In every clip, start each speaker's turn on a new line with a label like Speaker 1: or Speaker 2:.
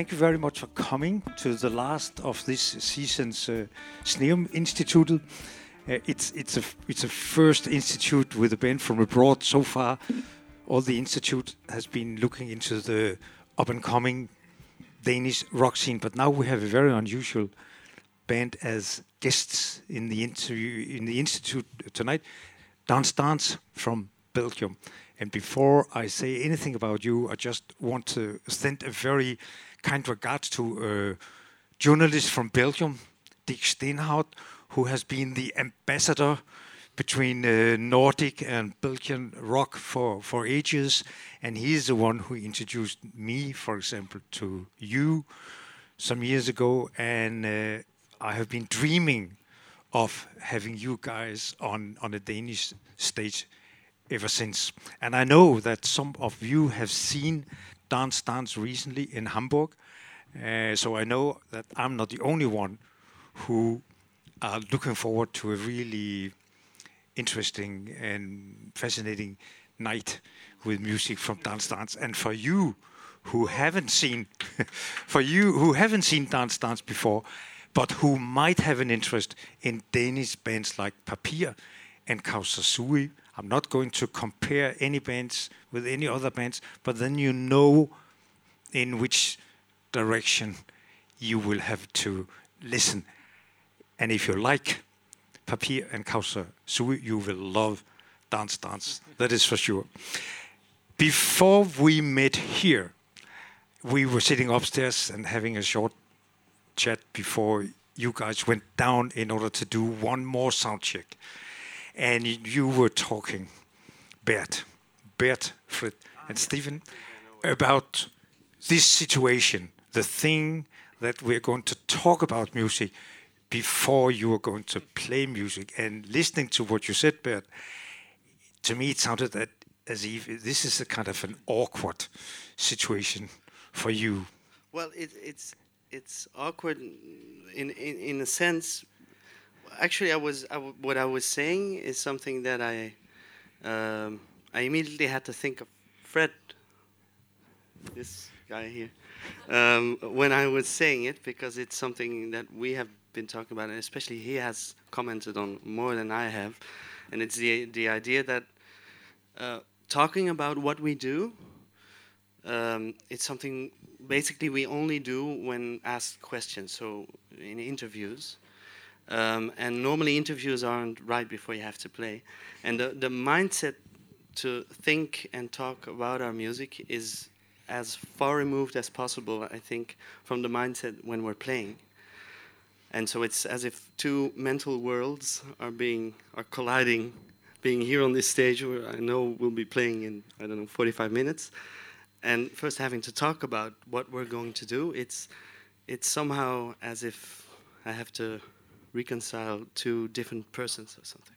Speaker 1: thank you very much for coming to the last of this season's uh, Sneum Institute. Uh, it's it's a it's a first institute with a band from abroad so far. All the institute has been looking into the up and coming Danish rock scene, but now we have a very unusual band as guests in the interview in the institute tonight. Dans Dans from Belgium. And before I say anything about you, I just want to send a very kind regards to a journalist from Belgium, Dick Steenhout, who has been the ambassador between uh, Nordic and Belgian rock for, for ages. And he's the one who introduced me, for example, to you some years ago. And uh, I have been dreaming of having you guys on, on a Danish stage ever since. And I know that some of you have seen Dans Dans recently in Hamburg. Uh, so I know that I'm not the only one who are looking forward to a really interesting and fascinating night with music from Dans Dans. And for you who haven't seen, for you who haven't seen Dans Dans before, but who might have an interest in Danish bands like Papir and Causa Sui, I'm not going to compare any bands with any other bands, but then you know in which direction you will have to listen. And if you like Papir and Causa Sui, you will love Dans Dans. That is for sure. Before we met here, we were sitting upstairs and having a short chat before you guys went down in order to do one more sound check. And you were talking, Bert, Bert, Fred, and Stephen, about this situation, the thing that we're going to talk about music before you are going to play music. And listening to what you said, Bert, to me it sounded that as if this is a kind of an awkward situation for you.
Speaker 2: Well, it, it's it's awkward in, in in a sense. Actually, I was what I was saying is something that I um, I immediately had to think of Fred. This guy here. Um, when I was saying it, because it's something that we have been talking about, and especially he has commented on more than I have, and it's the the idea that uh, talking about what we do, um, it's something basically we only do when asked questions. So in interviews. Um, and normally interviews aren't right before you have to play, and the, the mindset to think and talk about our music is as far removed as possible, I think, from the mindset when we're playing. And so it's as if two mental worlds are being are colliding, being here on this stage where I know we'll be playing in I don't know 45 minutes, and first having to talk about what we're going to do. It's it's somehow as if I have to reconcile two different persons or something.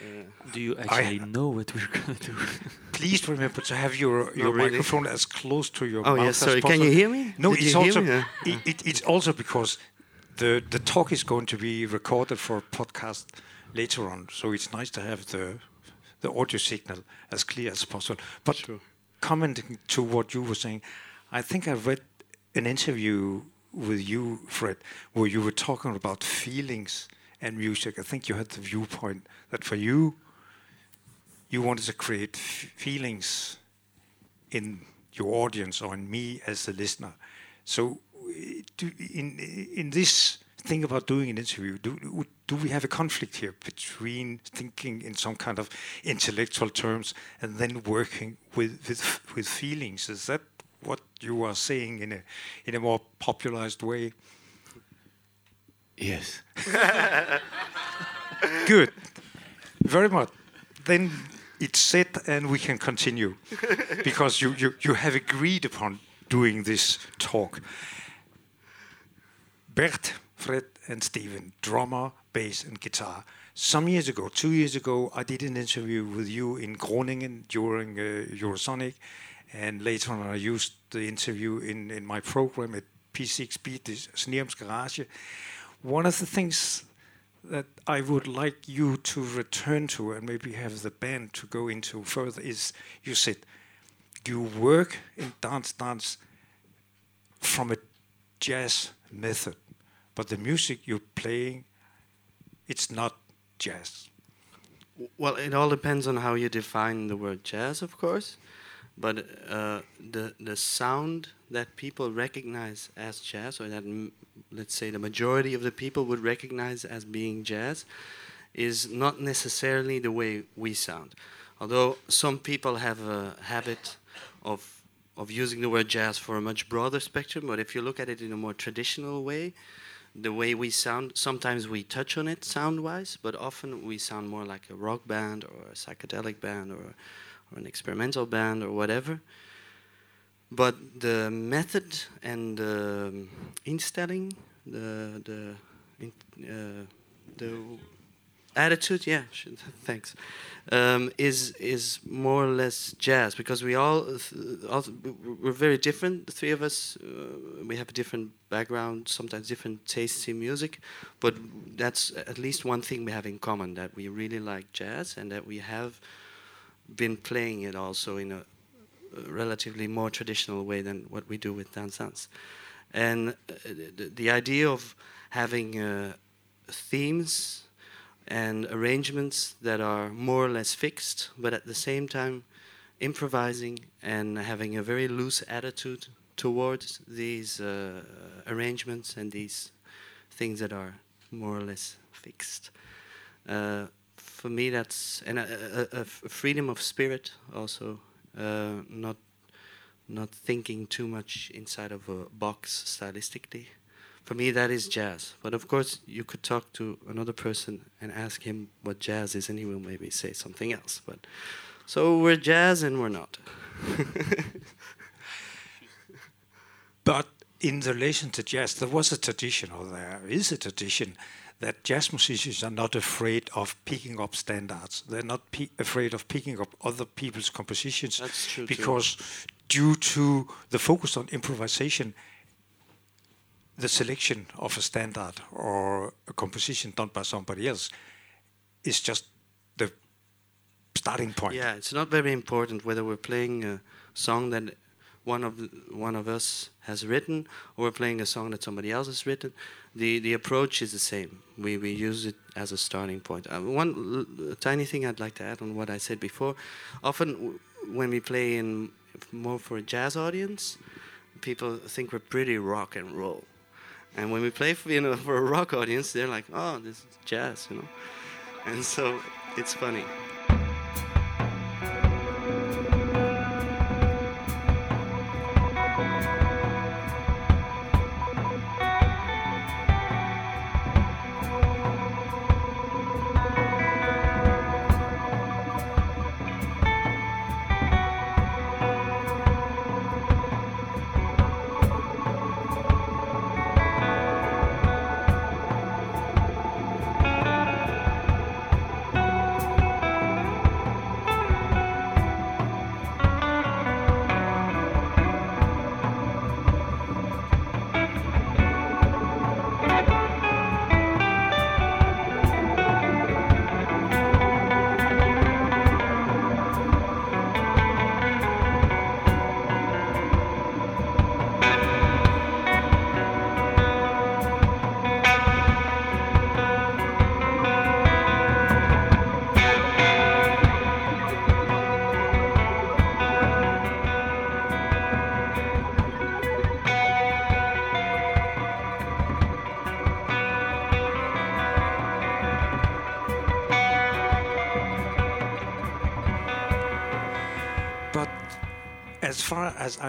Speaker 3: Uh, do you actually know what we're gonna do?
Speaker 1: Please remember to have your, your
Speaker 2: really?
Speaker 1: microphone as close to your
Speaker 2: Oh
Speaker 1: mouth
Speaker 2: yes,
Speaker 1: as
Speaker 2: sorry. Can you hear me?
Speaker 1: No,
Speaker 2: Did
Speaker 1: it's
Speaker 2: you hear
Speaker 1: also
Speaker 2: me?
Speaker 1: It, it, it's also because the the talk is going to be recorded for a podcast later on, so it's nice to have the the audio signal as clear as possible. But
Speaker 2: Sure.
Speaker 1: commenting to what you were saying, I think I read an interview with you, Fred, where you were talking about feelings and music. I think you had the viewpoint that for you, you wanted to create feelings in your audience or in me as the listener. So, do, in in this thing about doing an interview, do do we have a conflict here between thinking in some kind of intellectual terms and then working with with, with feelings? Is that what you are saying in a in a more popularized way?
Speaker 3: yes.
Speaker 1: Good, very much. Then it's set, and we can continue because you, you you have agreed upon doing this talk. Bert, Fred, and Steven, drummer, bass, and guitar. Some years ago, two years ago, I did an interview with you in Groningen during uh, Eurosonic, and later on, I used the interview in, in my program at P6 Beat, Sneum's Garage. One of the things that I would like you to return to and maybe have the band to go into further is you said you work in Dans Dans from a jazz method, but the music you're playing, it's not jazz.
Speaker 2: Well, it all depends on how you define the word jazz, of course. But uh, the the sound that people recognize as jazz, or that m- let's say the majority of the people would recognize as being jazz, is not necessarily the way we sound. Although some people have a habit of of using the word jazz for a much broader spectrum, but if you look at it in a more traditional way, the way we sound, sometimes we touch on it sound-wise, but often we sound more like a rock band or a psychedelic band or, or an experimental band or whatever. But the method and the um, instelling, the the in, uh, the attitude, yeah, thanks, um, is is more or less jazz because we all, th- all we're very different. The three of us, uh, we have a different background, sometimes different tastes in music, but that's at least one thing we have in common that we really like jazz and that we have been playing it also in a relatively more traditional way than what we do with Dans Dans. And uh, the, the idea of having uh, themes and arrangements that are more or less fixed, but at the same time improvising and having a very loose attitude towards these uh, arrangements and these things that are more or less fixed. Uh, for me, that's and a, a, a freedom of spirit also, uh, not not thinking too much inside of a box stylistically. For me that is jazz. But of course you could talk to another person and ask him what jazz is and he will maybe say something else. But so we're jazz and we're not.
Speaker 1: But in relation to jazz, there was a tradition, or there is a tradition, that jazz musicians are not afraid of picking up standards. They're not pe- afraid of picking up other people's compositions
Speaker 2: That's true, too.
Speaker 1: because, due to the focus on improvisation, the selection of a standard or a composition done by somebody else is just the starting point.
Speaker 2: yeah it's not very important whether we're playing a song that one of the, one of us has written or we're playing a song that somebody else has written the the approach is the same. We we use it as a starting point. Uh, one l- tiny thing i'd like to add on what i said before. Often w- when we play in more for a jazz audience people think we're pretty rock and roll. And when we play for you know for a rock audience they're like oh this is jazz you know? And so it's funny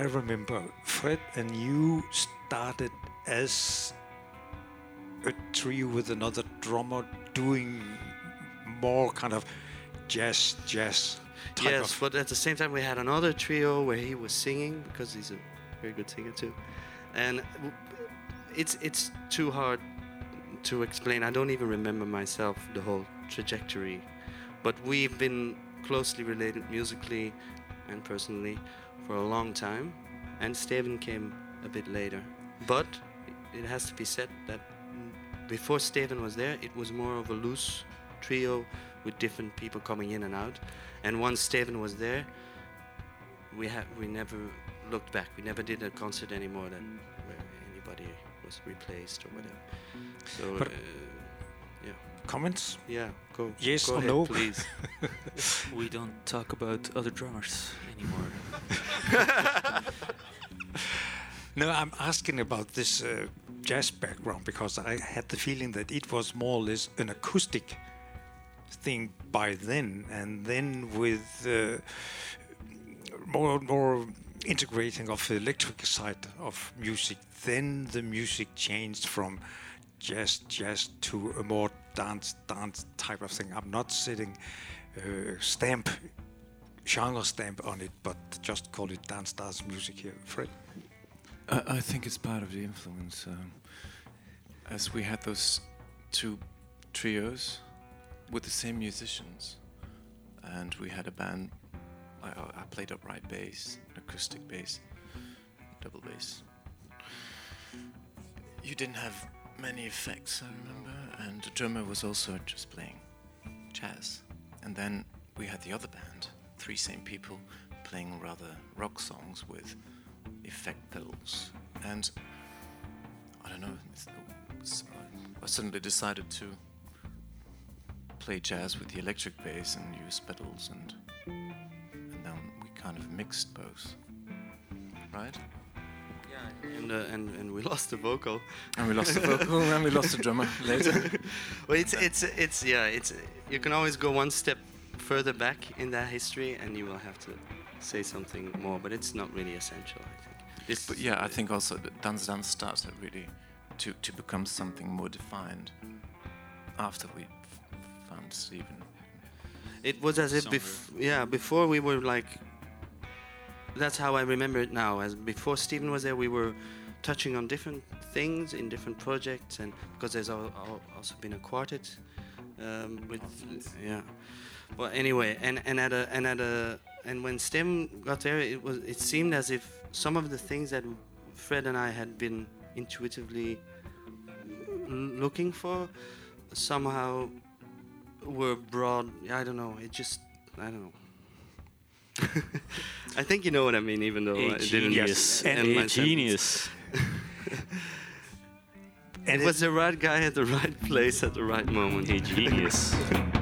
Speaker 1: remember, Fred and you started as a trio with another drummer doing more kind of jazz, jazz
Speaker 2: yes, but at the same time, we had another trio where he was singing because he's a very good singer too, and it's it's too hard to explain. I don't even remember myself the whole trajectory, but we've been closely related musically and personally for a long time, and Steven came a bit later. But it has to be said that before Steven was there, it was more of a loose trio with different people coming in and out. And once Steven was there, we had we never looked back. We never did a concert anymore that anybody was replaced or whatever. So
Speaker 1: But-
Speaker 2: uh,
Speaker 1: Comments?
Speaker 2: yeah, go.
Speaker 1: Yes
Speaker 2: go
Speaker 1: or
Speaker 2: ahead,
Speaker 1: no?
Speaker 2: please.
Speaker 3: We don't talk about other drummers anymore.
Speaker 1: No, I'm asking about this uh, jazz background because I had the feeling that it was more or less an acoustic thing by then, and then with uh, more and more integrating of the electric side of music, then the music changed from jazz jazz to a more dance dance type of thing. I'm not sitting uh, stamp genre stamp on it, but just call it dance dance music here, Fred.
Speaker 4: I, I think it's part of the influence. Um, as we had those two trios with the same musicians, and we had a band. I, I played upright bass, acoustic bass, double bass. You didn't have many effects, I remember, and the drummer was also just playing jazz. And then we had the other band, three same people, playing rather rock songs with effect pedals. And I don't know, it's, uh, I suddenly decided to play jazz with the electric bass and use pedals, and and then we kind of mixed both, right?
Speaker 2: And, uh, and and we lost the vocal.
Speaker 4: And we lost the vocal, and we lost the drummer later.
Speaker 2: well, it's it's it's yeah. It's you can always go one step further back in that history, and you will have to say something more. But it's not really essential, I think. This,
Speaker 4: But yeah, I think also that Dans Dans started really to, to become something more defined after we f- found Stephen.
Speaker 2: It was as if, bef- yeah, before we were like. That's how I remember it now. As before Stephen was there, we were touching on different things in different projects, and because there's al- al- also been a quartet um, with, yeah. Well, anyway, and and at a and at a and when Stem got there, it was it seemed as if some of the things that Fred and I had been intuitively looking for somehow were broad. I don't know. It just I don't know. I think you know what I mean, even though
Speaker 3: A
Speaker 2: I didn't.
Speaker 3: genius.
Speaker 2: end
Speaker 3: A genius.
Speaker 2: And it was the right guy at the right place at the right moment.
Speaker 3: A genius.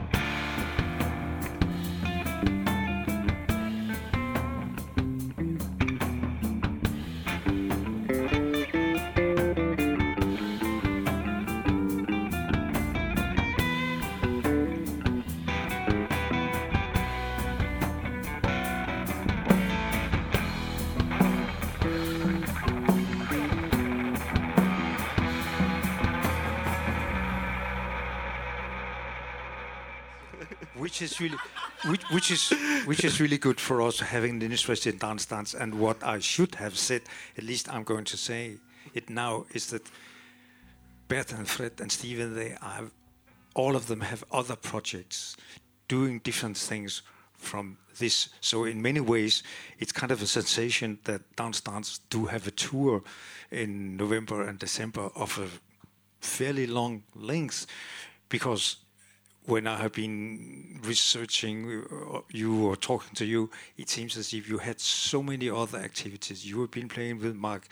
Speaker 1: is which is really good for us having an interest in Dans Dans and what I should have said at least I'm going to say it now is that Bert and Fred and Steven they are all of them have other projects doing different things from this. So in many ways it's kind of a sensation that Dans Dans do have a tour in November and December of a fairly long length because when I have been researching uh, you or talking to you, it seems as if you had so many other activities. You have been playing with Mark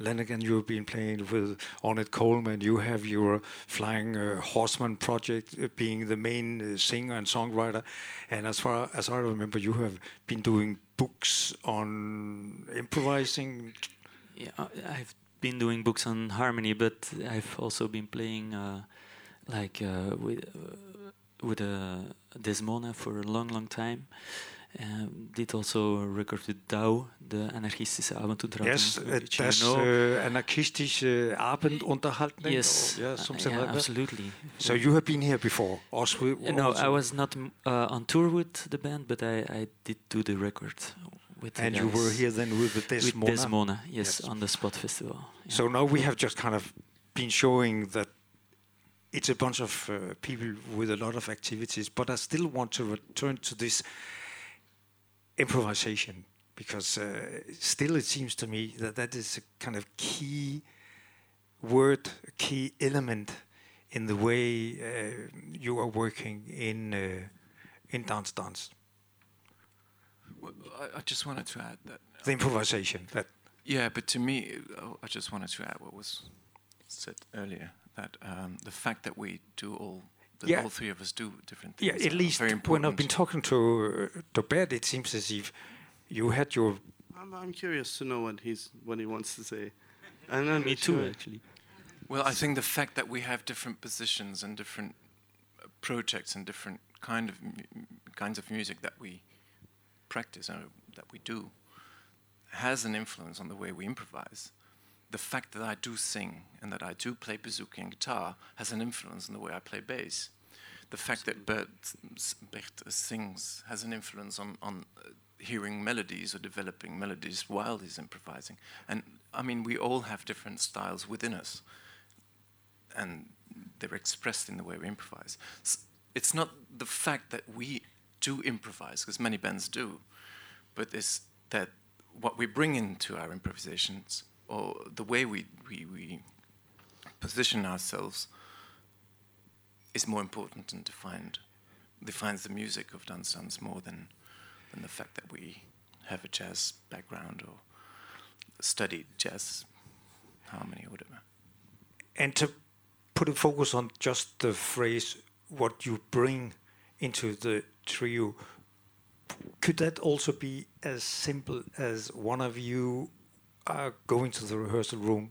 Speaker 1: Lanegan, you have been playing with Ornette Coleman, you have your Flying uh, Horseman project uh, being the main uh, singer and songwriter. And as far as I remember, you have been doing books on improvising.
Speaker 3: Yeah, I've been doing books on harmony, but I've also been playing uh, like uh, with with uh, Dez Mona for a long, long time. Um, did also a record with DAAU, the anarchistische Avondunterhaltung.
Speaker 1: Yes, uh,
Speaker 3: which you know.
Speaker 1: uh, anarchistische Abendunterhaltung.
Speaker 3: yes,
Speaker 1: or, yeah,
Speaker 3: uh, yeah,
Speaker 1: like that.
Speaker 3: absolutely.
Speaker 1: So you have been here before, also.
Speaker 3: Uh, no, I was not uh, on tour with the band, but I, I did do the record with
Speaker 1: And you were here then with the
Speaker 3: with
Speaker 1: Dez Mona.
Speaker 3: Desmona, yes,
Speaker 1: Yes.
Speaker 3: on the Spot Festival. yeah.
Speaker 1: So now we have just kind of been showing that it's a bunch of uh, people with a lot of activities, but I still want to return to this improvisation because uh, still it seems to me that that is a kind of key word, key element in the way uh, you are working in uh, in Dans Dans.
Speaker 4: Well, I, I just wanted to add that
Speaker 1: The improvisation that
Speaker 4: Yeah, but to me, I just wanted to add what was said earlier that um, the fact that we do all, that
Speaker 1: Yeah.
Speaker 4: all three of us do different things.
Speaker 1: Yeah,
Speaker 4: at
Speaker 1: least
Speaker 4: very
Speaker 1: when. I've been talking to uh, to Bert, it seems as if you had your
Speaker 2: I'm, I'm curious to know what he's what he wants to say. I'm not
Speaker 3: Me too,
Speaker 2: sure.
Speaker 3: actually.
Speaker 4: Well, I think the fact that we have different positions and different uh, projects and different kind of mu- kinds of music that we practice or that we do has an influence on the way we improvise. The fact that I do sing and that I do play bouzouki and guitar has an influence on the way I play bass. The fact that Bert, Bert sings has an influence on, on uh, hearing melodies or developing melodies while he's improvising. And I mean, we all have different styles within us and they're expressed in the way we improvise. It's not the fact that we do improvise, because many bands do, but it's that what we bring into our improvisations or the way we, we, we position ourselves is more important and defined, defines the music of Dans Dans more than, than the fact that we have a jazz background or studied jazz harmony or whatever.
Speaker 1: and to put a focus on just the phrase what you bring into the trio could that also be as simple as one of you are going to the rehearsal room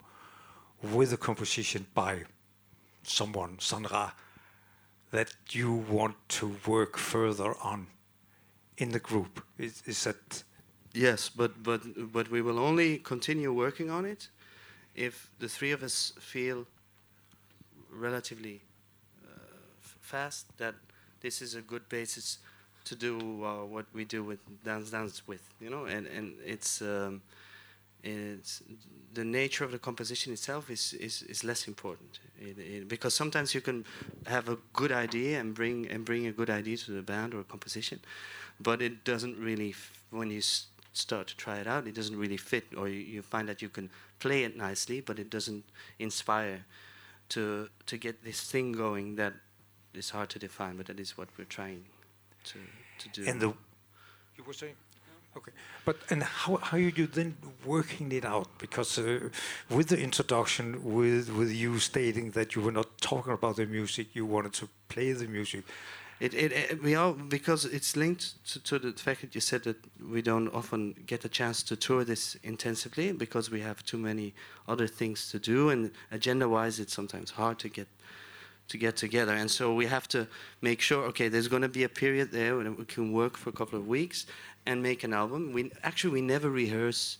Speaker 1: with a composition by someone Sandra that you want to work further on in the group. Is, is that
Speaker 2: Yes, but but but we will only continue working on it if the three of us feel relatively uh, fast that this is a good basis to do uh, what we do with Dans Dans with you know? And and it's um, it's the nature of the composition itself is is, is less important. It, it, because sometimes you can have a good idea and bring and bring a good idea to the band or a composition but it doesn't really f- when you s- start to try it out it doesn't really fit or you, you find that you can play it nicely but it doesn't inspire to to get this thing going that is hard to define but that is what we're trying to to do.
Speaker 1: And the you were saying okay. But and how how are you then working it out? Because uh, with the introduction with with you stating that you were not talking about the music you wanted to play the music.
Speaker 2: It, it, it we all because it's linked to, to the fact that you said that we don't often get a chance to tour this intensively because we have too many other things to do and agenda-wise it's sometimes hard to get to get together. And so we have to make sure okay there's going to be a period there when we can work for a couple of weeks and make an album. We actually we never rehearse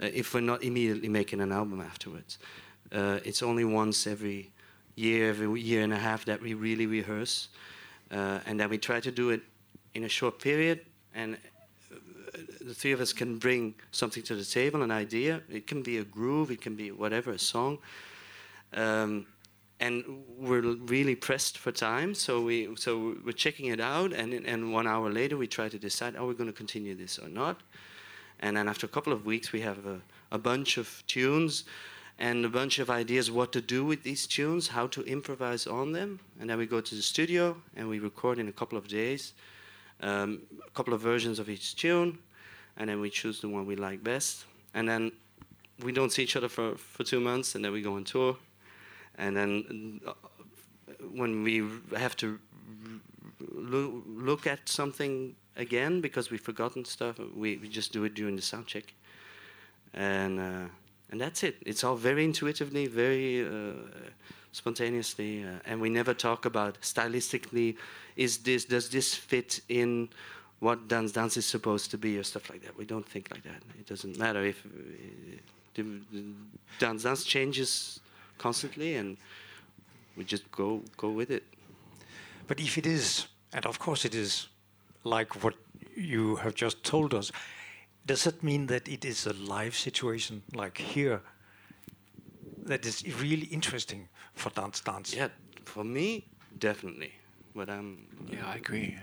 Speaker 2: uh, if we're not immediately making an album afterwards. Uh, it's only once every year every year and a half that we really rehearse uh, and then we try to do it in a short period. And uh, the three of us can bring something to the table an idea. It can be a groove it can be whatever a song. Um, and we're really pressed for time so we so we're checking it out and and one hour later we try to decide are we going to continue this or not and then after a couple of weeks we have a, a bunch of tunes and a bunch of ideas what to do with these tunes, how to improvise on them. And then we go to the studio and we record in a couple of days um, a couple of versions of each tune, and then we choose the one we like best. And then we don't see each other for, for two months, and then we go on tour. And then uh, when we have to loo- look at something again because we've forgotten stuff, we, we just do it during the sound check. And uh, and that's it. It's all very intuitively, very uh, spontaneously, uh, and we never talk about stylistically. Is this does this fit in what Dans Dans is supposed to be or stuff like that? We don't think like that. It doesn't matter if uh, Dans Dans changes constantly, and we just go go with it.
Speaker 1: But if it is, and of course it is, like what you have just told us, does that mean that it is a live situation like here that is really interesting for Dans Dans?
Speaker 2: Yeah, for me, definitely. But I'm
Speaker 4: Yeah, I agree.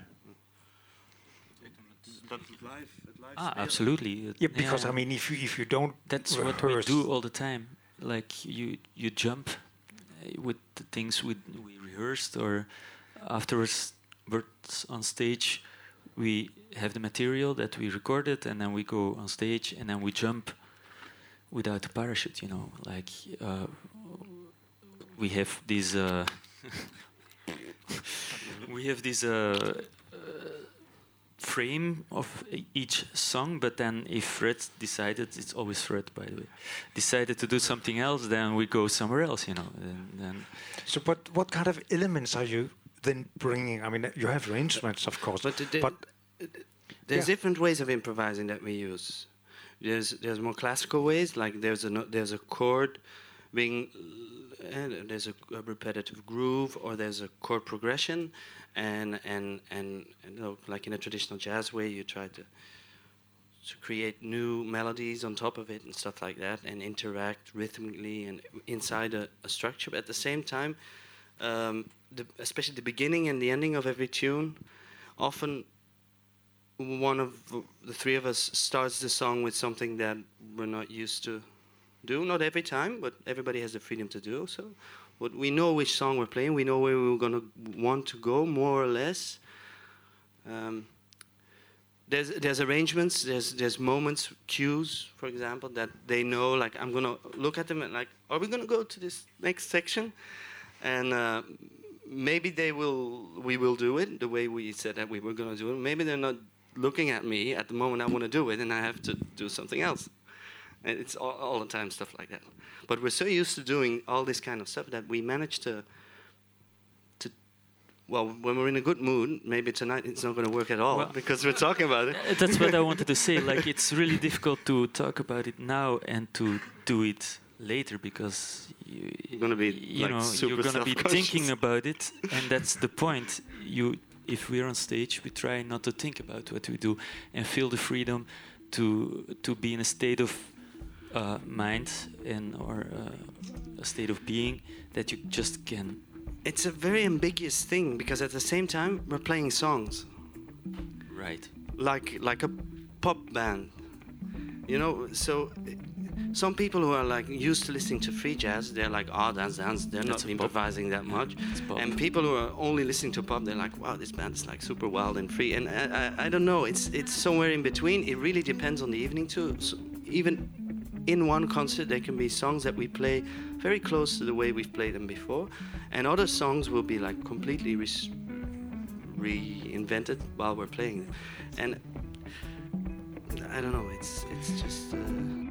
Speaker 2: But live, live
Speaker 3: Ah, absolutely.
Speaker 1: Yeah, because I mean, if you if you don't
Speaker 3: that's what we do all the time. Like you, you jump uh, with the things we we rehearsed, or afterwards, on stage, we have the material that we recorded, and then we go on stage, and then we jump without a parachute. You know, like uh, we have this. Uh, we have this uh, uh, frame of each song, but then if Fred decided, it's always Fred, by the way, decided to do something else, then we go somewhere else. You know, and then
Speaker 1: So, but what kind of elements are you then bringing? I mean, you have your instruments, of course,
Speaker 2: But, the- the-
Speaker 1: but
Speaker 2: there's
Speaker 1: Yeah.
Speaker 2: different ways of improvising that we use. There's there's more classical ways, like there's a there's a chord being and there's a, a repetitive groove, or there's a chord progression, and and and, you know, like in a traditional jazz way, you try to to create new melodies on top of it and stuff like that, and interact rhythmically and inside a, a structure. But at the same time, um, the, especially the beginning and the ending of every tune, often one of the three of us starts the song with something that we're not used to do. Not every time, but everybody has the freedom to do so. But we know which song we're playing. We know where we're going to want to go, more or less. Um, there's there's arrangements. There's there's moments, cues, for example, that they know. Like I'm gonna look at them and like, are we gonna go to this next section? And uh, maybe they will. We will do it the way we said that we were gonna do it. Maybe they're not looking at me at the moment I want to do it, and I have to do something else. And it's all, all the time stuff like that. But we're so used to doing all this kind of stuff that we manage to. to well, when we're in a good mood, maybe tonight it's not going to work at all
Speaker 3: Well-
Speaker 2: because we're talking about it.
Speaker 3: That's what I wanted to say. Like, it's really difficult to talk about it now and to do it later because you,
Speaker 2: You're gonna be,
Speaker 3: you
Speaker 2: like,
Speaker 3: know you're gonna be thinking about it, and that's the point. You, if we're on stage, we try not to think about what we do and feel the freedom to to be in a state of uh, mind and or uh, a state of being that you just can.
Speaker 2: It's a very ambiguous thing because at the same time we're playing songs
Speaker 3: Right.
Speaker 2: like like a pop band. You know, so some people who are like used to listening to free jazz, they're like, oh, dance, dance. They're
Speaker 3: That's
Speaker 2: not
Speaker 3: a pop.
Speaker 2: improvising that much. And people who are only listening to pop, they're like, wow, this band is like super wild and free. And I, I, I don't know. It's it's somewhere in between. It really depends on the evening too. So even in one concert, there can be songs that we play very close to the way we've played them before, and other songs will be like completely res- reinvented while we're playing them. And I don't know. It's it's just. Uh,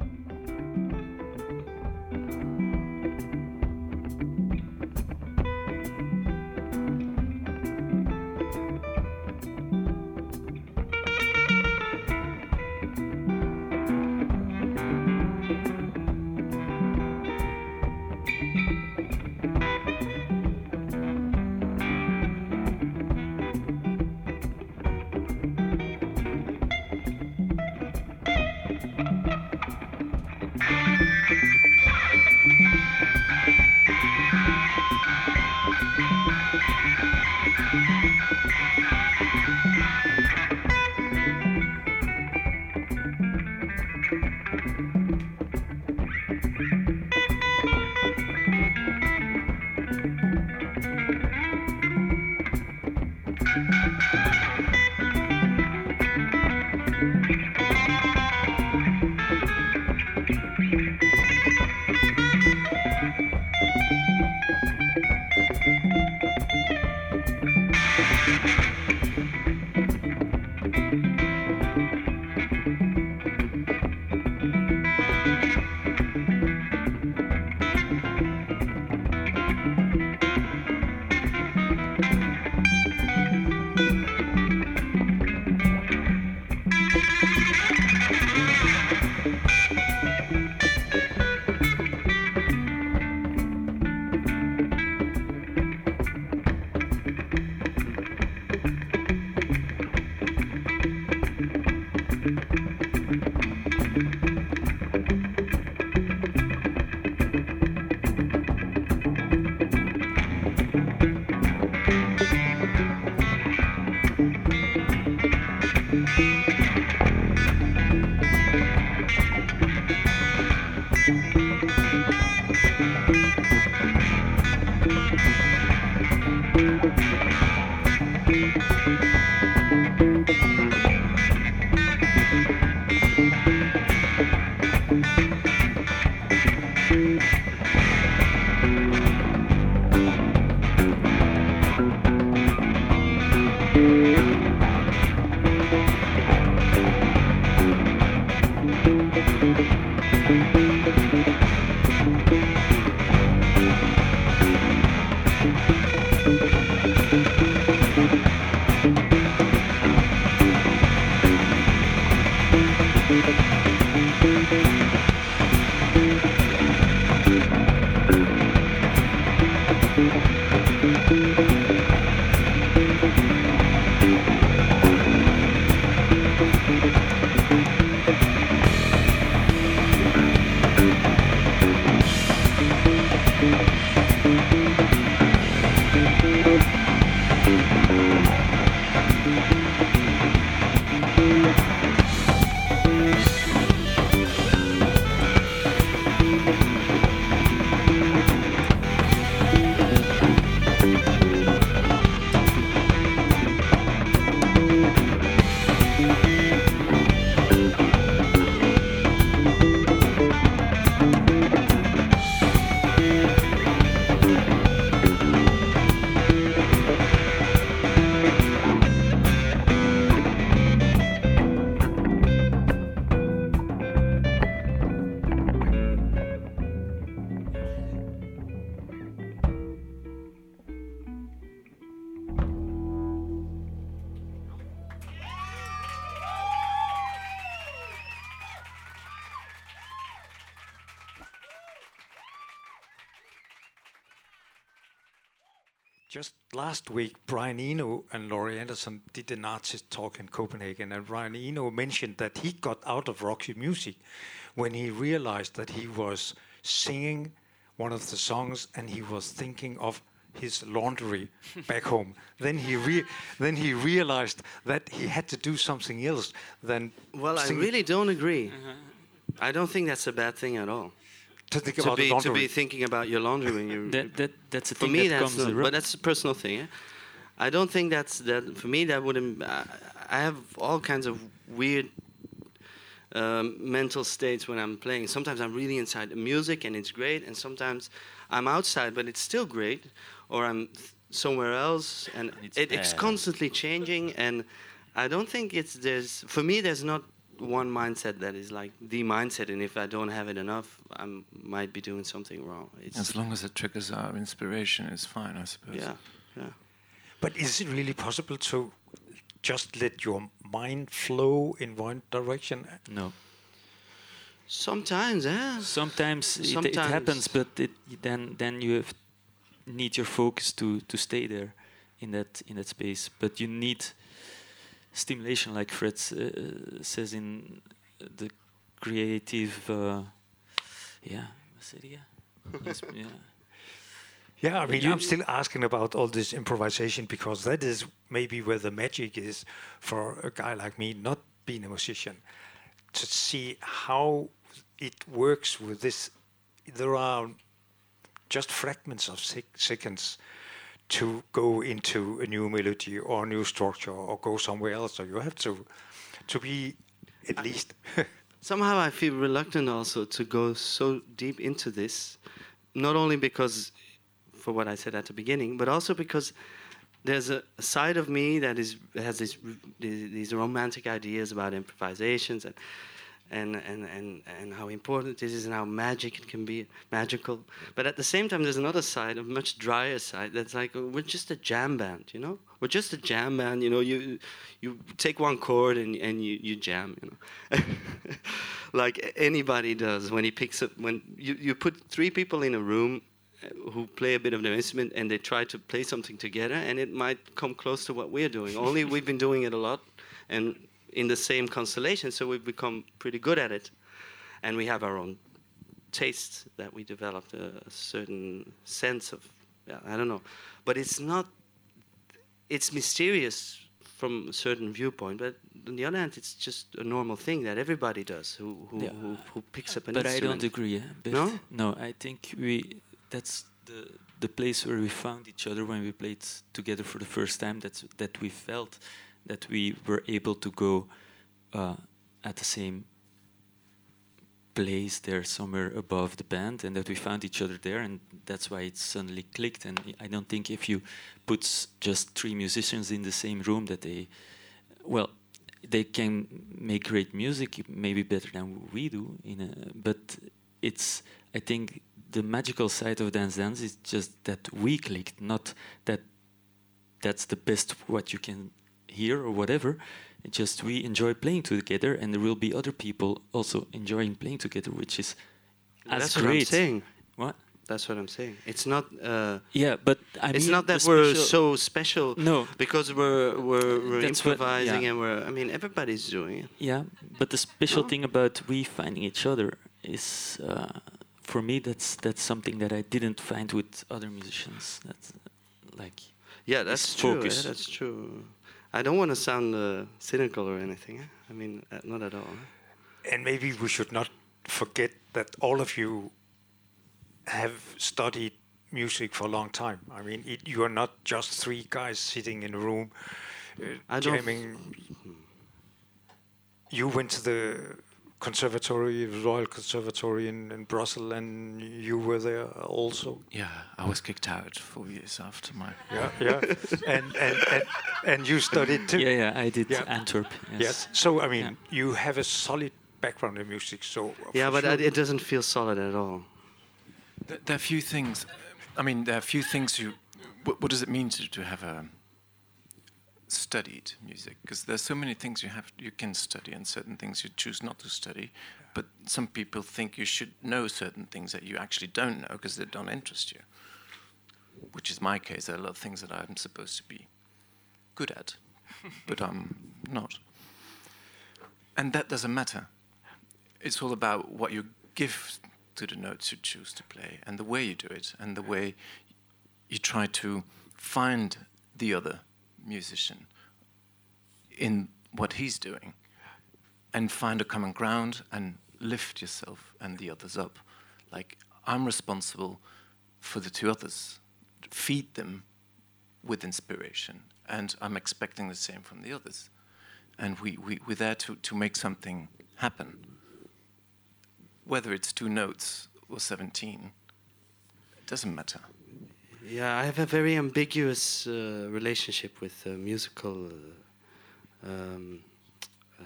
Speaker 1: Last week, Brian Eno and Laurie Anderson did an artist talk in Copenhagen, and Brian Eno mentioned that he got out of Roxy Music when he realized that he was singing one of the songs and he was thinking of his laundry back home. Then he re- then he realized that he had to do something else than
Speaker 2: Well, I really don't agree. Uh-huh. I don't think that's a bad thing at all.
Speaker 1: To think
Speaker 2: To
Speaker 1: about
Speaker 2: be, to
Speaker 1: laundry.
Speaker 2: be thinking about your laundry when you
Speaker 3: That, that that's a
Speaker 2: for
Speaker 3: thing
Speaker 2: me
Speaker 3: that
Speaker 2: that's
Speaker 3: comes
Speaker 2: not,
Speaker 3: around.
Speaker 2: but that's a personal thing. eh? I don't think that's that for me that wouldn't. I, I have all kinds of weird um, mental states when I'm playing. Sometimes I'm really inside the music and it's great, and sometimes I'm outside but it's still great, or I'm th- somewhere else and,
Speaker 3: And it's
Speaker 2: it, it's constantly changing. And I don't think it's there's for me there's not one mindset that is like the mindset, and if I don't have it enough, I might be doing something wrong. It's
Speaker 4: As long as it triggers our inspiration, it's fine, I suppose.
Speaker 2: yeah, yeah.
Speaker 1: But is it really possible to just let your mind flow in one direction?
Speaker 3: no.
Speaker 2: Sometimes, yeah.
Speaker 3: Sometimes, it, it
Speaker 2: Sometimes.
Speaker 3: happens, but it, then then you have need your focus to to stay there in that in that space. But you need stimulation, like Fred s- uh, says in the creative. Uh, yeah, what's it again? Yes, yeah.
Speaker 1: Yeah, I mean,
Speaker 3: You-
Speaker 1: I'm still asking about all this improvisation because that is maybe where the magic is for a guy like me, not being a musician, to see how it works with this. There are just fragments of sec- seconds to go into a new melody or a new structure or go somewhere else. So you have to to be at least.
Speaker 2: Somehow I feel reluctant also to go so deep into this, not only because, for what I said at the beginning, but also because there's a, side of me that is has this, these these romantic ideas about improvisations and. And, and, and, and how important it is and how magic it can be magical. But at the same time there's another side a much drier side that's like uh, we're just a jam band you know? We're just a jam band you know? You you take one chord and, and you, you jam you know? Like anybody does when he picks up when you, you put three people in a room uh, who play a bit of their instrument and they try to play something together and it might come close to what we're doing. Only we've been doing it a lot and in the same constellation so we've become pretty good at it and we have our own tastes that we developed a, a certain sense of yeah, i don't know but it's not it's mysterious from a certain viewpoint but on the other hand it's just a normal thing that everybody does who who,
Speaker 3: Yeah.
Speaker 2: who, who picks up an
Speaker 3: but I don't agree. eh,
Speaker 2: No?
Speaker 3: no, I think we that's the the place where we found each other when we played together for the first time. That's that we felt that we were able to go uh, at the same place there somewhere above the band and that we found each other there and that's why it suddenly clicked. And i don't think if you put just three musicians in the same room that they well they can make great music maybe better than we do a, but it's i think the magical side of Dans Dans is just that we clicked not that that's the best what you can hear or whatever it's just we enjoy playing together and there will be other people also enjoying playing together which is as
Speaker 2: that's
Speaker 3: great
Speaker 2: what i'm saying
Speaker 3: what
Speaker 2: That's what I'm saying. It's not. Uh,
Speaker 3: yeah, but I
Speaker 2: it's
Speaker 3: mean,
Speaker 2: not that we're so special.
Speaker 3: No.
Speaker 2: because we're we're, we're
Speaker 3: That's what-
Speaker 2: improvising
Speaker 3: yeah.
Speaker 2: and we're. I mean, everybody's doing it.
Speaker 3: Yeah, but the special
Speaker 2: No.
Speaker 3: thing about we finding each other is, uh, for me, that's that's something that I didn't find with other musicians. That's like,
Speaker 2: Yeah, that's true. Yeah, that's true. I don't want to sound uh, cynical or anything. eh? I mean, uh, not at all. eh?
Speaker 1: And maybe we should not forget that all of you have studied music for a long time. I mean, it, you are not just three guys sitting in a room uh,
Speaker 2: I don't f-
Speaker 1: jamming. You went to the conservatory, Royal Conservatory in, in Brussels, and you were there also.
Speaker 4: Yeah, I was kicked out four years after my.
Speaker 1: Yeah, yeah. and, and, and and you studied too.
Speaker 3: yeah, yeah, I did
Speaker 1: Yeah.
Speaker 3: Antwerp. Yes.
Speaker 1: Yes. So I mean,
Speaker 3: Yeah.
Speaker 1: you have a solid background in music. So
Speaker 2: Yeah, but
Speaker 1: sure-
Speaker 2: uh, it doesn't feel solid at all.
Speaker 4: Th- There are few things. I mean, there are few things you. What, what does it mean to, to have a studied music? Because there's so many things you have you can study, and certain things you choose not to study. But some people think you should know certain things that you actually don't know because they don't interest you. Which is my case. There are a lot of things that I'm supposed to be good at, but I'm not. And that doesn't matter. It's all about what you give to the notes you choose to play and the way you do it and the way you try to find the other musician in what he's doing and find a common ground and lift yourself and the others up. Like, I'm responsible for the two others, feed them with inspiration, and I'm expecting the same from the others. And we, we, we're there to, to make something happen. Whether it's two notes or 17, it doesn't matter.
Speaker 2: Yeah, I have a very ambiguous uh, relationship with uh, musical uh, um, uh,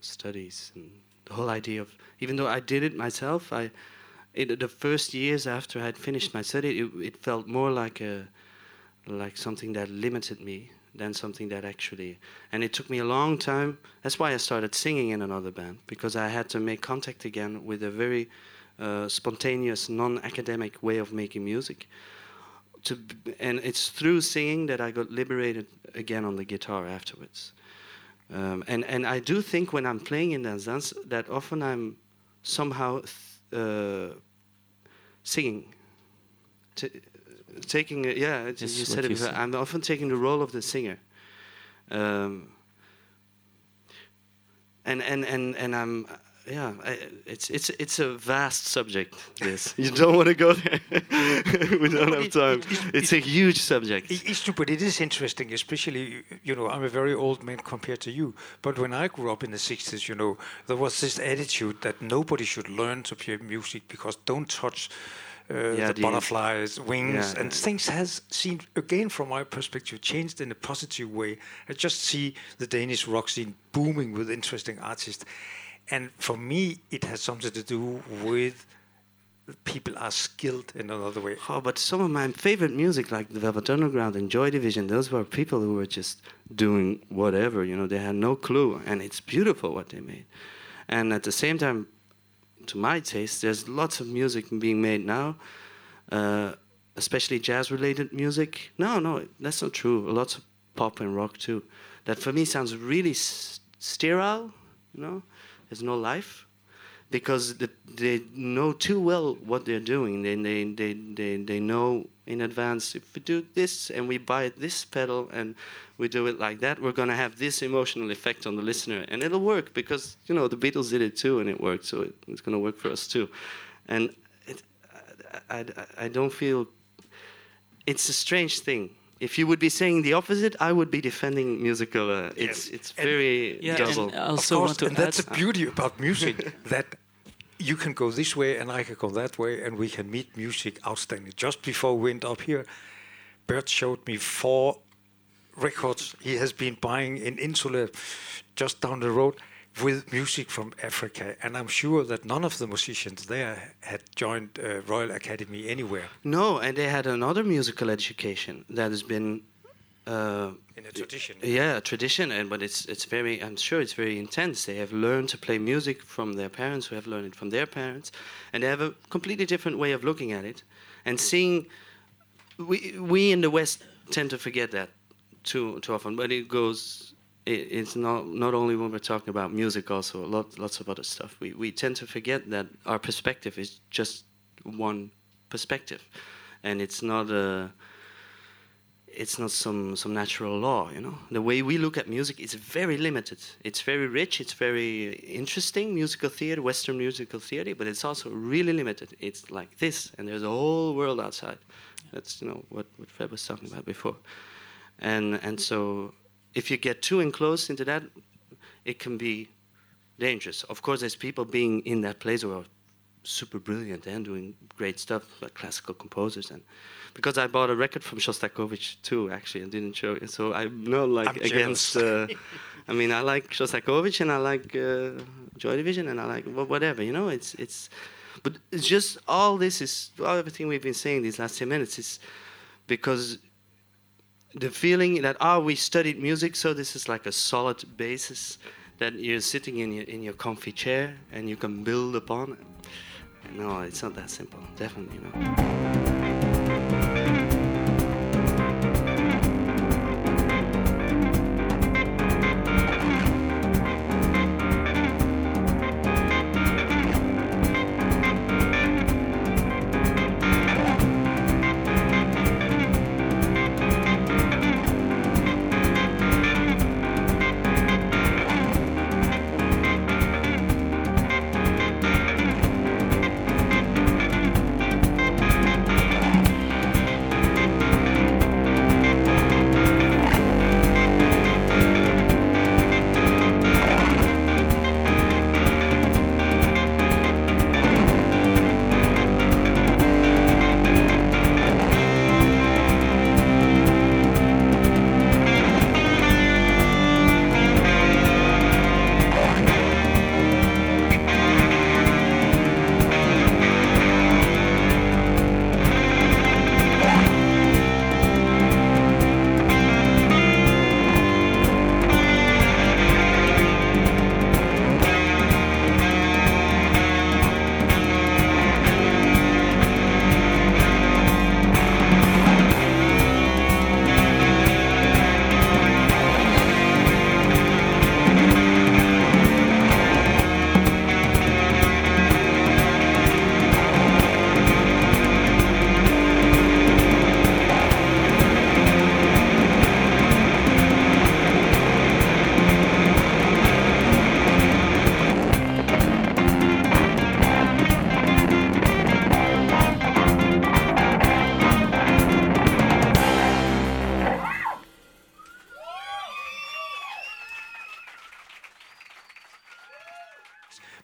Speaker 2: studies and the whole idea of. Even though I did it myself, I the first years after I had finished my study, it, it felt more like a like something that limited me than something that actually. And it took me a long time. That's why I started singing in another band because I had to make contact again with a very uh, spontaneous, non-academic way of making music to and it's through singing that I got liberated again on the guitar afterwards. Um, and and I do think when I'm playing in that dance that often I'm somehow th- uh, singing, T- taking a, yeah it's- you said it before. I'm often taking the role of the singer. Um, and and and and I'm yeah I, it's it's it's a vast subject this you don't want to go there we don't have time
Speaker 1: it- it-
Speaker 2: it's a huge subject
Speaker 1: It- It's true, but it is interesting, especially, you know, I'm a very old man compared to you. But when I grew up in the 60s, you know, there was this attitude that nobody should learn to play music because don't touch uh,
Speaker 2: Yeah,
Speaker 1: the
Speaker 2: the-
Speaker 1: butterflies' wings.
Speaker 2: Yeah.
Speaker 1: And things has seen, again, from my perspective, changed in a positive way. I just see the Danish rock scene booming with interesting artists. And for me, it has something to do with people are skilled in another way.
Speaker 2: Oh, but some of my favorite music, like the Velvet Underground and Joy Division, those were people who were just doing whatever. You know, they had no clue, and it's beautiful what they made. And at the same time, to my taste, there's lots of music being made now, uh, especially jazz-related music. No, no, that's not true. Lots of pop and rock too. That for me sounds really s- sterile. You know, there's no life because the, they know too well what they're doing. They, they, they, they, they know in advance if we do this and we buy this pedal and we do it like that, we're going to have this emotional effect on the listener. And it'll work because, you know, the Beatles did it too and it worked. So it, it's going to work for us too. And it, I, I, I don't feel. It's a strange thing. If you would be saying the opposite, I would be defending musical. Uh, it's
Speaker 1: Yes.
Speaker 2: it's
Speaker 1: And-
Speaker 2: very
Speaker 3: Yeah,
Speaker 2: double.
Speaker 3: and I
Speaker 1: Of
Speaker 3: also
Speaker 1: course,
Speaker 3: want to
Speaker 1: and that's the beauty about music that you can go this way and I can go that way, and we can meet music outstanding. Just before we went up here, Bert showed me four records he has been buying in Insula, just down the road, with music from Africa. And I'm sure that none of the musicians there had joined uh, Royal Academy anywhere
Speaker 2: No, and they had another musical education that has been. Uh,
Speaker 1: in a tradition.
Speaker 2: yeah, a tradition, and but it's it's very. I'm sure it's very intense. They have learned to play music from their parents, who have learned it from their parents, and they have a completely different way of looking at it. and seeing we we in the West tend to forget that too too often, but it goes. It, it's not not only when we're talking about music, also a lot lots of other stuff. We we tend to forget that our perspective is just one perspective, and it's not a it's not some some natural law you know? The way we look at music is very limited. It's very rich it's very interesting musical theater western musical theater but it's also really limited. It's like this and there's a whole world outside. That's you know what what fred was talking about before. And and so if you get too enclosed into that it can be dangerous of course there's people being in that place who are super brilliant and doing great stuff like classical composers and because I bought a record from Shostakovich too, actually, and didn't show it. So I'm not like
Speaker 1: I'm
Speaker 2: against. Uh, I mean, I like Shostakovich and I like uh, Joy Division and I like whatever. You know, it's it's, but it's just all this is all everything we've been saying these last ten minutes is because the feeling that oh we studied music, so this is like a solid basis that you're sitting in your in your comfy chair and you can build upon. No, it's not that simple. Definitely not.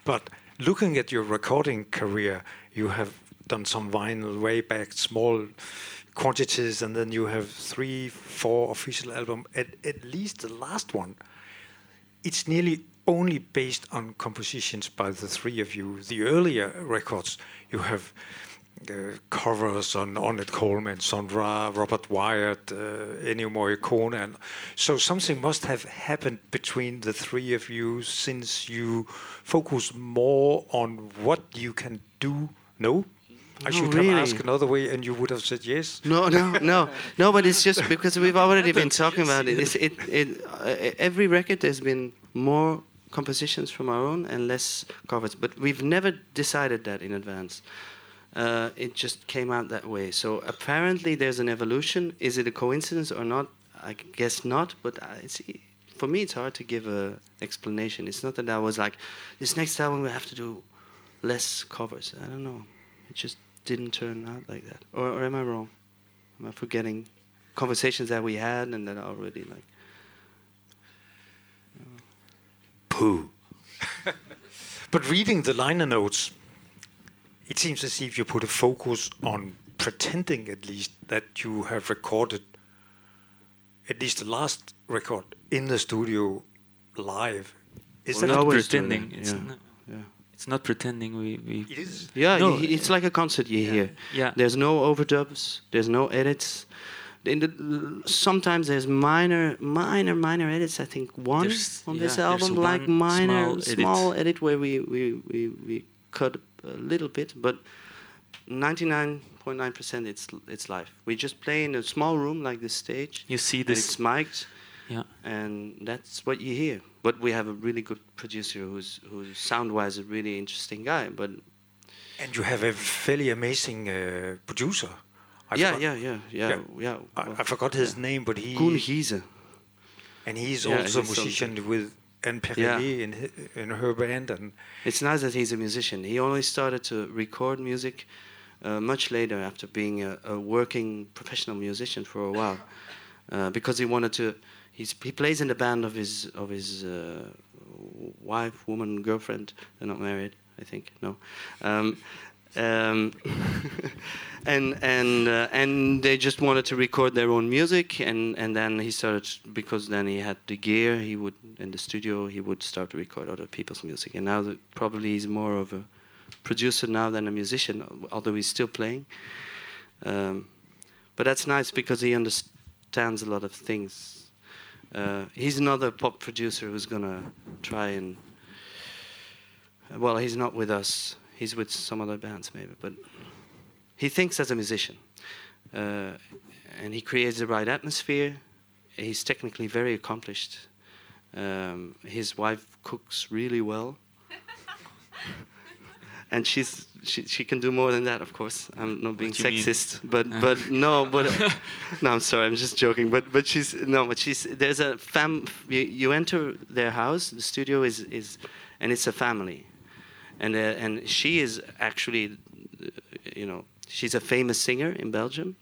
Speaker 1: But looking at your recording career, you have done some vinyl way back, small quantities, and then you have three, four official albums. At, at least the last one, it's nearly only based on compositions by the three of you. The earlier records, you have covers on Ornette Coleman, Sun Ra, Robert Wyatt, uh, Ennio Morricone, and so something must have happened between the three of you since you focus more on what you can do. No, I
Speaker 2: No,
Speaker 1: should
Speaker 2: really.
Speaker 1: have asked another way, and you would have said yes.
Speaker 2: No, no, no, no. But it's just because we've already been talking about it. It's, it, it uh, every record there's been more compositions from our own and less covers. But we've never decided that in advance. Uh, it just came out that way. So apparently there's an evolution. Is it a coincidence or not? I guess not. But it's for me it's hard to give a explanation. It's not that I was like, this next album we have to do less covers. I don't know. It just didn't turn out like that. Or, or am I wrong? Am I forgetting conversations that we had and that are already like?
Speaker 1: Pooh. but reading the liner notes, it seems as if you put a focus on pretending, at least, that you have recorded at least the last record in the studio live. Is
Speaker 2: Well,
Speaker 1: that not
Speaker 3: pretending.
Speaker 2: doing
Speaker 3: It's
Speaker 2: yeah.
Speaker 3: not,
Speaker 2: Yeah.
Speaker 3: it's not pretending. We we
Speaker 1: It is.
Speaker 2: Yeah,
Speaker 3: No,
Speaker 2: y- it's like a concert you hear.
Speaker 3: yeah.
Speaker 2: There's no overdubs. There's no edits. In the, sometimes there's minor, minor, minor edits. I think one
Speaker 3: There's-
Speaker 2: on
Speaker 3: yeah,
Speaker 2: this album, like minor,
Speaker 3: small edit.
Speaker 2: small edit where we, we, we, we cut a little bit, but 99.9% it's it's live. We just play in a small room like this stage.
Speaker 3: You see
Speaker 2: and
Speaker 3: this.
Speaker 2: it's mic'd,
Speaker 3: Yeah.
Speaker 2: and that's what you hear. But we have a really good producer who's who's sound-wise a really interesting guy. But
Speaker 1: And you have a fairly amazing uh, producer. I
Speaker 2: yeah,
Speaker 1: forgot-
Speaker 2: yeah, yeah, yeah,
Speaker 1: Yeah.
Speaker 2: yeah.
Speaker 1: I, I forgot his name, but he
Speaker 2: Koen Gisen.
Speaker 1: and he's
Speaker 2: Yeah,
Speaker 1: also a
Speaker 2: he's
Speaker 1: musician with An Pierlé
Speaker 2: Yeah.
Speaker 1: in in her band, and
Speaker 2: It's nice that he's a musician. He only started to record music uh, much later after being a, a working professional musician for a while, uh, because he wanted to. He's, he plays in the band of his of his uh, wife, woman, girlfriend. They're not married, I think. No, um, um, and and uh, and they just wanted to record their own music, and and then he started because then he had the gear. He would in the studio he would start to record other people's music, and now that probably he's more of a producer now than a musician, although he's still playing. Um, but that's nice because he understands a lot of things. Uh, he's another pop producer who's gonna try and. Well, he's not with us. He's with some other bands maybe, but he thinks as a musician, uh, and he creates the right atmosphere. He's technically very accomplished. Um, his wife cooks really well, and she's she, she can do more than that. Of course, I'm not being
Speaker 3: you mean?
Speaker 2: sexist, but but no, but no, I'm sorry, I'm just joking. But but she's no, but she's there's a fam. You, you enter their house, the studio is is, and it's a family, and uh, and she is actually, uh, you know, she's a famous singer in Belgium,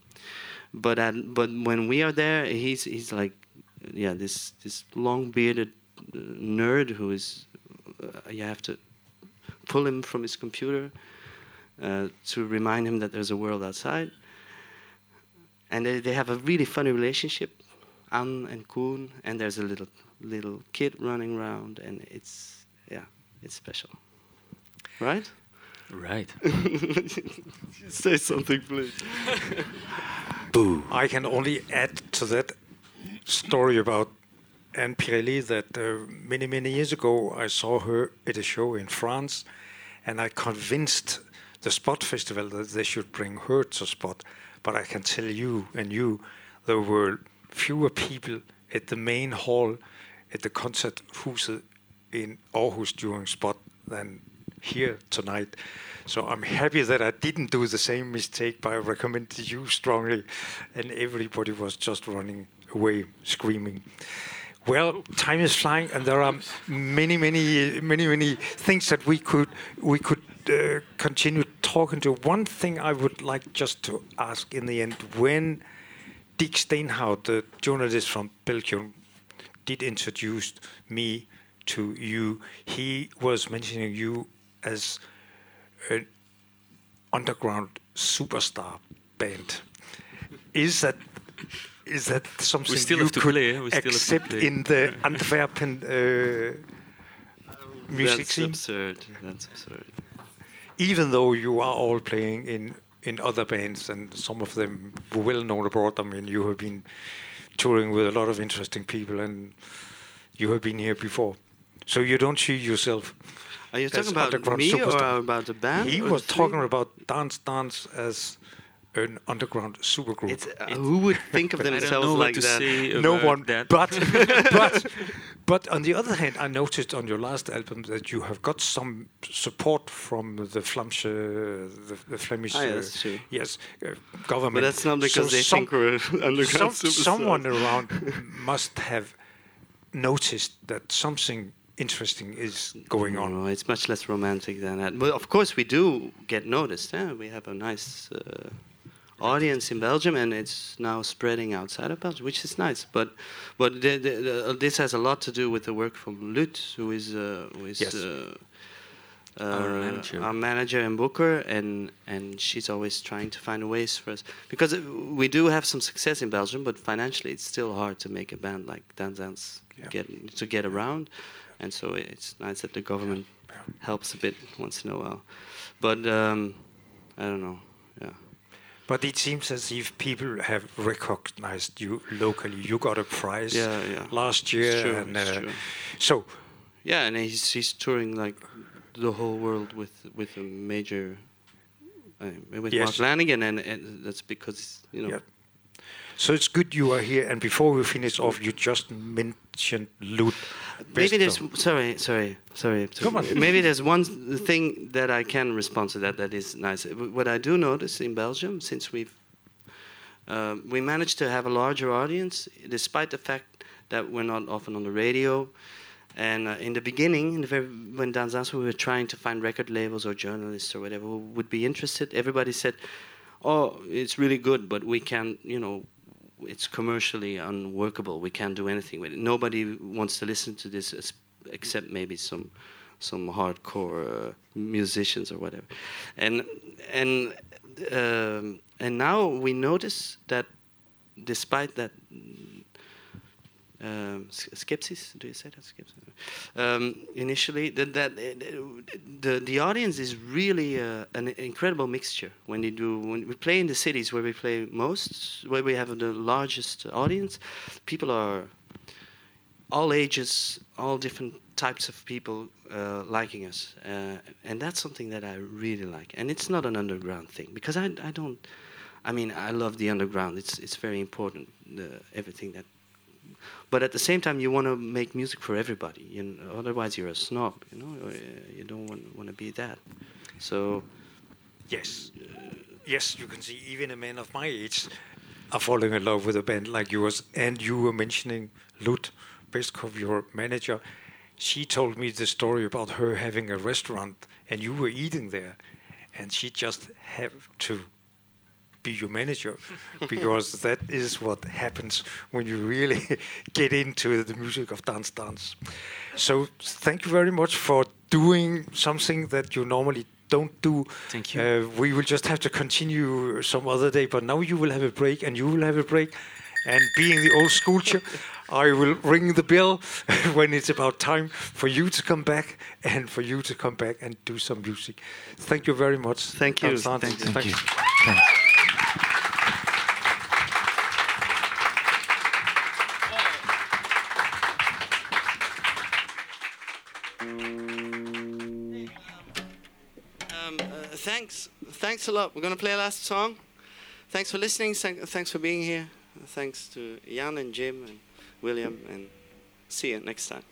Speaker 2: but but when we are there, he's he's like, yeah, this this long bearded uh, nerd who is, uh, you have to pull him from his computer uh, to remind him that there's a world outside. And they, they have a really funny relationship, Anne and Koen, and there's a little little kid running around, and it's yeah, it's special, right?
Speaker 3: Right.
Speaker 2: Say something, please.
Speaker 1: Boo. I can only add to that story about An Pierlé that uh, many, many years ago I saw her at a show in France and I convinced the Spot Festival that they should bring her to Spot. But I can tell you and you, there were fewer people at the main hall at the concert Huset in Aarhus during Spot than here tonight. So I'm happy that I didn't do the same mistake by recommending you strongly, and everybody was just running away screaming. Well, time is flying, and there are many, many, many, many things that we could we could uh, continue talking to. One thing I would like just to ask in the end: when Dick Steinhout, the journalist from Belgium, did introduce me to you, he was mentioning you as an underground superstar band. Is that is that something
Speaker 3: still
Speaker 1: you
Speaker 3: have to
Speaker 1: could
Speaker 3: play, we still have to
Speaker 1: accept
Speaker 3: play.
Speaker 1: in the Antwerpen uh, music
Speaker 2: That's
Speaker 1: scene?
Speaker 2: absurd. That's absurd.
Speaker 1: even though you are all playing in in other bands and some of them well known abroad. I mean, you have been touring with a lot of interesting people, and you have been here before. So you don't see yourself.
Speaker 2: Are you talking about me
Speaker 1: superstar.
Speaker 2: or about the band?
Speaker 1: He was
Speaker 2: the three?
Speaker 1: talking about Dans Dans as an underground supergroup.
Speaker 2: It's, uh, who would think of
Speaker 3: I don't
Speaker 2: themselves
Speaker 3: know what
Speaker 2: like
Speaker 3: to
Speaker 2: that?
Speaker 3: say
Speaker 1: no
Speaker 3: about
Speaker 1: one,
Speaker 3: that.
Speaker 1: but but but on the other hand, I noticed on your last album that you have got some support from the Flemish, uh, the, the Flemish,
Speaker 2: Ah, yeah,
Speaker 1: uh, yes, uh, government.
Speaker 2: But that's not because
Speaker 1: So
Speaker 2: they
Speaker 1: some-
Speaker 2: think we're underground
Speaker 1: some,
Speaker 2: superstars.
Speaker 1: someone around must have noticed that something interesting is going on.
Speaker 2: No, it's much less romantic than that. But of course, we do get noticed. Eh? We have a nice uh, audience in Belgium, and it's now spreading outside of Belgium, which is nice. But but the, the, the, this has a lot to do with the work from Lut, who is uh, who is.
Speaker 1: Yes.
Speaker 2: Uh,
Speaker 3: Our
Speaker 2: uh,
Speaker 3: manager.
Speaker 2: our manager and booker, and and she's always trying to find ways for us because uh, we do have some success in Belgium, but financially it's still hard to make a band like Dans Dans
Speaker 1: Yeah.
Speaker 2: get to get around, and so it's nice that the government helps a bit once in a while. But um, I don't know. Yeah.
Speaker 1: But it seems as if people have recognized you locally. You got a prize
Speaker 2: Yeah, yeah.
Speaker 1: last year,
Speaker 2: true,
Speaker 1: and uh, so
Speaker 2: Yeah, and he's he's touring like the whole world with with a major uh, with
Speaker 1: Yes.
Speaker 2: Mark Lanegan, and, and that's because you know.
Speaker 1: Yeah. So it's good you are here. And before we finish off, you just mentioned Lut.
Speaker 2: Maybe there's sorry, sorry, sorry.
Speaker 1: Come on.
Speaker 2: Maybe there's one thing that I can respond to that that is nice. What I do notice in Belgium, since we've um, we managed to have a larger audience, despite the fact that we're not often on the radio. And uh, in the beginning, in the very, when Dans Dans we were trying to find record labels or journalists or whatever who would be interested, everybody said, "Oh, it's really good, but we can't, you know, it's commercially unworkable. We can't do anything with it. Nobody wants to listen to this except maybe some some hardcore uh, musicians or whatever." And and um, and now we notice that despite that um, skepsis, do you say that? Um, initially, that, that the the audience is really uh, an incredible mixture. When they do, when we play in the cities where we play most, where we have the largest audience, people are all ages, all different types of people uh, liking us, uh, and that's something that I really like. And it's not an underground thing because I, I don't. I mean, I love the underground. It's it's very important. The, everything that. But at the same time, you want to make music for everybody. You know, otherwise, you're a snob. You know, uh, you don't want want to be that. So
Speaker 1: Yes. Yes, you can see even a man of my age are falling in love with a band like yours. And you were mentioning Lut Beskov, your manager. She told me the story about her having a restaurant and you were eating there. And she just have to be your manager because that is what happens when you really get into the music of Dans Dans. So thank you very much for doing something that you normally don't do.
Speaker 3: Thank you.
Speaker 1: Uh, we will just have to continue some other day, but now you will have a break and you will have a break. And being the old school ch- I will ring the bell when it's about time for you to come back and for you to come back and do some music. Thank you very much.
Speaker 2: Thank you.
Speaker 1: Alexander.
Speaker 2: Thank you.
Speaker 4: Thank you. Thanks,
Speaker 2: a lot. We're gonna play a last song. Thanks for listening. Thanks for being here. Thanks to Jan and Jim and William, and see you next time.